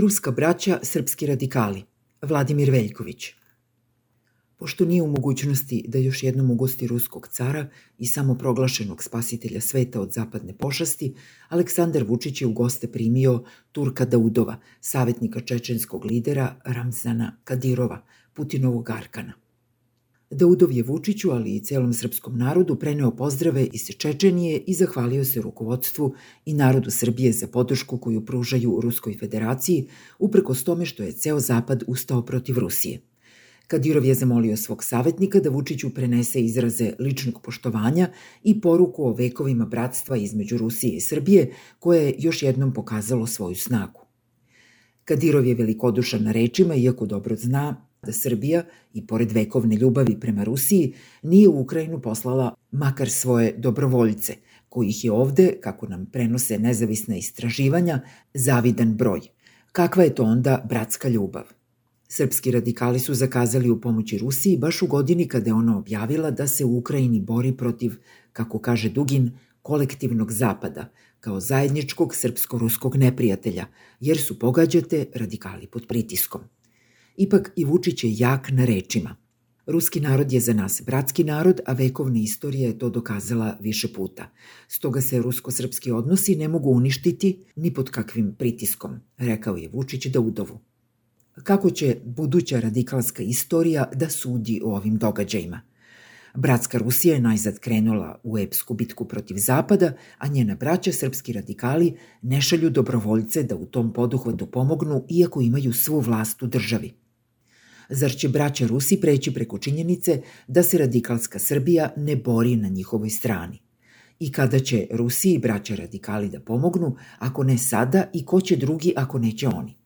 Ruska braća, srpski radikali. Vladimir Veljković. Pošto nije u mogućnosti da još jednom ugosti ruskog cara i samoproglašenog spasitelja sveta od zapadne pošasti, Aleksandar Vučić je u goste primio Turka Daudova, savjetnika čečenskog lidera Ramzana Kadirova, Putinovog Arkana. Daudov je Vučiću, ali i celom srpskom narodu preneo pozdrave iz Čečenije i zahvalio se rukovodstvu i narodu Srbije za podršku koju pružaju Ruskoj federaciji, uprkos tome što je ceo Zapad ustao protiv Rusije. Kadirov je zamolio svog savjetnika da Vučiću prenese izraze ličnog poštovanja i poruku o vekovima bratstva između Rusije i Srbije, koje je još jednom pokazalo svoju snagu. Kadirov je velikodušan na rečima, iako dobro zna da Srbija, i pored vekovne ljubavi prema Rusiji, nije u Ukrajinu poslala makar svoje dobrovoljce, kojih je ovde, kako nam prenose nezavisna istraživanja, zavidan broj. Kakva je to onda bratska ljubav? Srpski radikali su zakazali u pomoći Rusiji baš u godini kada je ona objavila da se u Ukrajini bori protiv, kako kaže Dugin, kolektivnog zapada, kao zajedničkog srpsko-ruskog neprijatelja, jer su pogađate radikali pod pritiskom. Ipak i Vučić je jak na rečima. Ruski narod je za nas bratski narod, a vekovna istorija je to dokazala više puta. Stoga se rusko-srpski odnosi ne mogu uništiti ni pod kakvim pritiskom, rekao je Vučić Daudovu. Kako će buduća radikalska istorija da sudi o ovim događajima? Bratska Rusija je najzad krenula u epsku bitku protiv Zapada, a njena braća, srpski radikali, ne šalju dobrovoljce da u tom poduhvatu pomognu, iako imaju svu vlast u državi. Zar će braća Rusi preći preko činjenice da se radikalska Srbija ne bori na njihovoj strani? I kada će Rusiji i braća radikali da pomognu, ako ne sada i ko će drugi ako neće oni?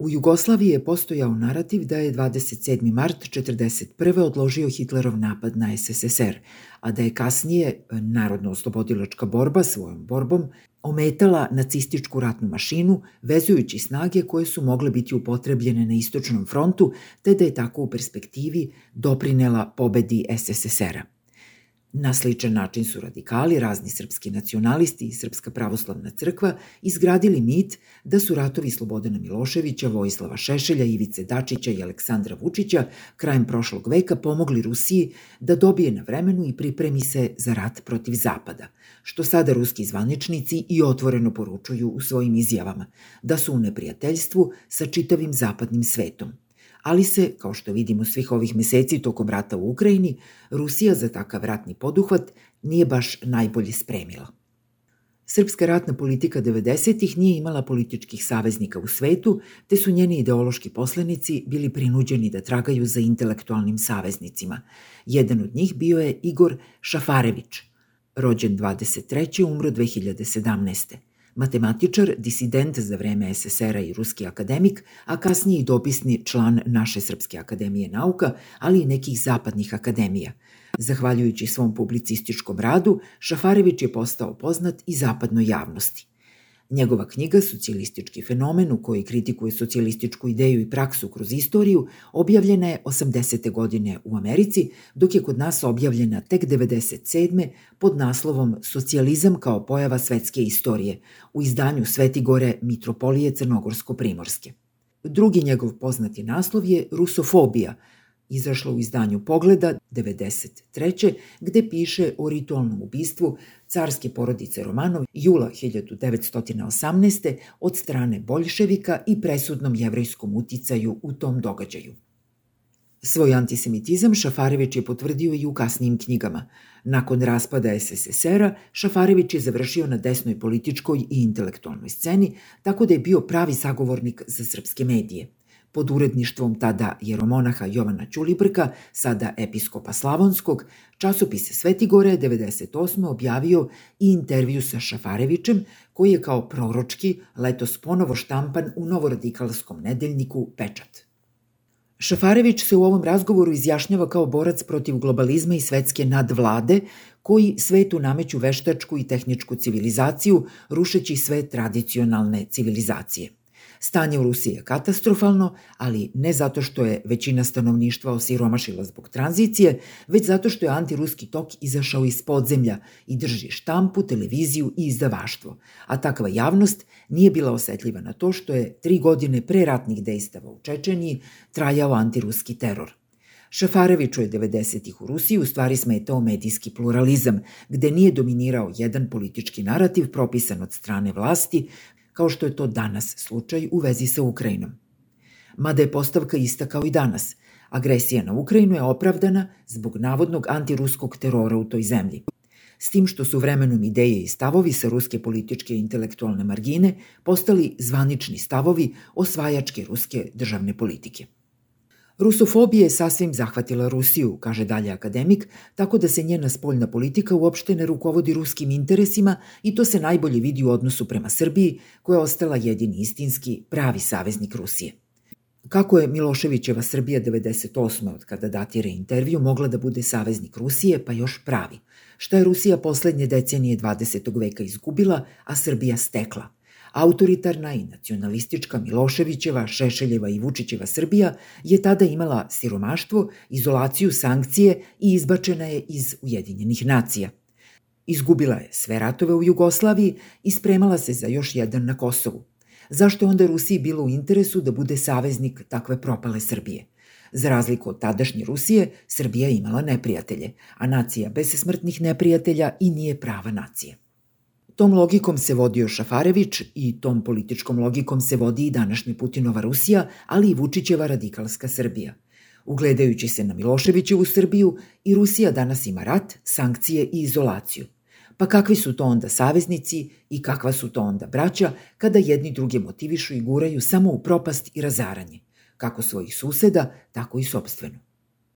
U Jugoslaviji je postojao narativ da je 27. mart 1941. odložio Hitlerov napad na SSSR, a da je kasnije narodno-oslobodilačka borba svojom borbom ometala nacističku ratnu mašinu, vezujući snage koje su mogle biti upotrebljene na istočnom frontu, te da je tako u perspektivi doprinela pobedi SSSR-a. Na sličan način su radikali, razni srpski nacionalisti i Srpska pravoslavna crkva izgradili mit da su ratovi Slobodana Miloševića, Vojislava Šešelja, Ivice Dačića i Aleksandra Vučića krajem prošlog veka pomogli Rusiji da dobije na vremenu i pripremi se za rat protiv Zapada, što sada ruski zvaničnici i otvoreno poručuju u svojim izjavama, da su u neprijateljstvu sa čitavim zapadnim svetom – ali se, kao što vidimo svih ovih meseci tokom rata u Ukrajini, Rusija za takav ratni poduhvat nije baš najbolje spremila. Srpska ratna politika 90-ih nije imala političkih saveznika u svetu, te su njeni ideološki poslenici bili prinuđeni da tragaju za intelektualnim saveznicima. Jedan od njih bio je Igor Šafarević, rođen 23. umro 2017 matematičar, disident za vreme SSR-a i ruski akademik, a kasnije i dopisni član naše Srpske akademije nauka, ali i nekih zapadnih akademija. Zahvaljujući svom publicističkom radu, Šafarević je postao poznat i zapadnoj javnosti. Njegova knjiga Socijalistički fenomen u kojoj kritikuje socijalističku ideju i praksu kroz istoriju objavljena je 80. godine u Americi, dok je kod nas objavljena tek 97. pod naslovom Socijalizam kao pojava svetske istorije u izdanju Svetigore Mitropolije Crnogorsko-Primorske. Drugi njegov poznati naslov je Rusofobija – izašla u izdanju Pogleda 93. gde piše o ritualnom ubistvu carske porodice Romanov jula 1918. od strane Boljševika i presudnom jevrejskom uticaju u tom događaju. Svoj antisemitizam Šafarević je potvrdio i u kasnijim knjigama. Nakon raspada SSSR-a, Šafarević je završio na desnoj političkoj i intelektualnoj sceni, tako da je bio pravi sagovornik za srpske medije – pod uredništvom tada jeromonaha Jovana Ćulibrka, sada episkopa Slavonskog, časopis Svetigore 98. objavio i intervju sa Šafarevićem, koji je kao proročki letos ponovo štampan u novoradikalskom nedeljniku Pečat. Šafarević se u ovom razgovoru izjašnjava kao borac protiv globalizma i svetske nadvlade, koji svetu nameću veštačku i tehničku civilizaciju, rušeći sve tradicionalne civilizacije – Stanje u Rusiji je katastrofalno, ali ne zato što je većina stanovništva osiromašila zbog tranzicije, već zato što je antiruski tok izašao iz podzemlja i drži štampu, televiziju i izdavaštvo. A takva javnost nije bila osetljiva na to što je tri godine pre ratnih dejstava u Čečeniji trajao antiruski teror. Šafareviću je 90-ih u Rusiji u stvari smetao medijski pluralizam, gde nije dominirao jedan politički narativ propisan od strane vlasti, kao što je to danas slučaj u vezi sa Ukrajinom. Mada je postavka ista kao i danas. Agresija na Ukrajinu je opravdana zbog navodnog antiruskog terora u toj zemlji. S tim što su vremenom ideje i stavovi sa ruske političke i intelektualne margine postali zvanični stavovi osvajačke ruske državne politike. Rusofobija je sasvim zahvatila Rusiju, kaže dalje akademik, tako da se njena spoljna politika uopšte ne rukovodi ruskim interesima i to se najbolje vidi u odnosu prema Srbiji, koja je ostala jedini istinski pravi saveznik Rusije. Kako je Miloševićeva Srbija 98. od kada datira intervju mogla da bude saveznik Rusije, pa još pravi? Šta je Rusija poslednje decenije 20. veka izgubila, a Srbija stekla – Autoritarna i nacionalistička Miloševićeva, Šešeljeva i Vučićeva Srbija je tada imala siromaštvo, izolaciju, sankcije i izbačena je iz Ujedinjenih nacija. Izgubila je sve ratove u Jugoslaviji i spremala se za još jedan na Kosovu. Zašto je onda Rusiji bilo u interesu da bude saveznik takve propale Srbije? Za razliku od tadašnje Rusije, Srbija imala neprijatelje, a nacija bez smrtnih neprijatelja i nije prava nacija. Tom logikom se vodio Šafarević i tom političkom logikom se vodi i današnja Putinova Rusija, ali i Vučićeva radikalska Srbija. Ugledajući se na Miloševićevu Srbiju, i Rusija danas ima rat, sankcije i izolaciju. Pa kakvi su to onda saveznici i kakva su to onda braća kada jedni druge motivišu i guraju samo u propast i razaranje, kako svojih suseda, tako i sobstvenu.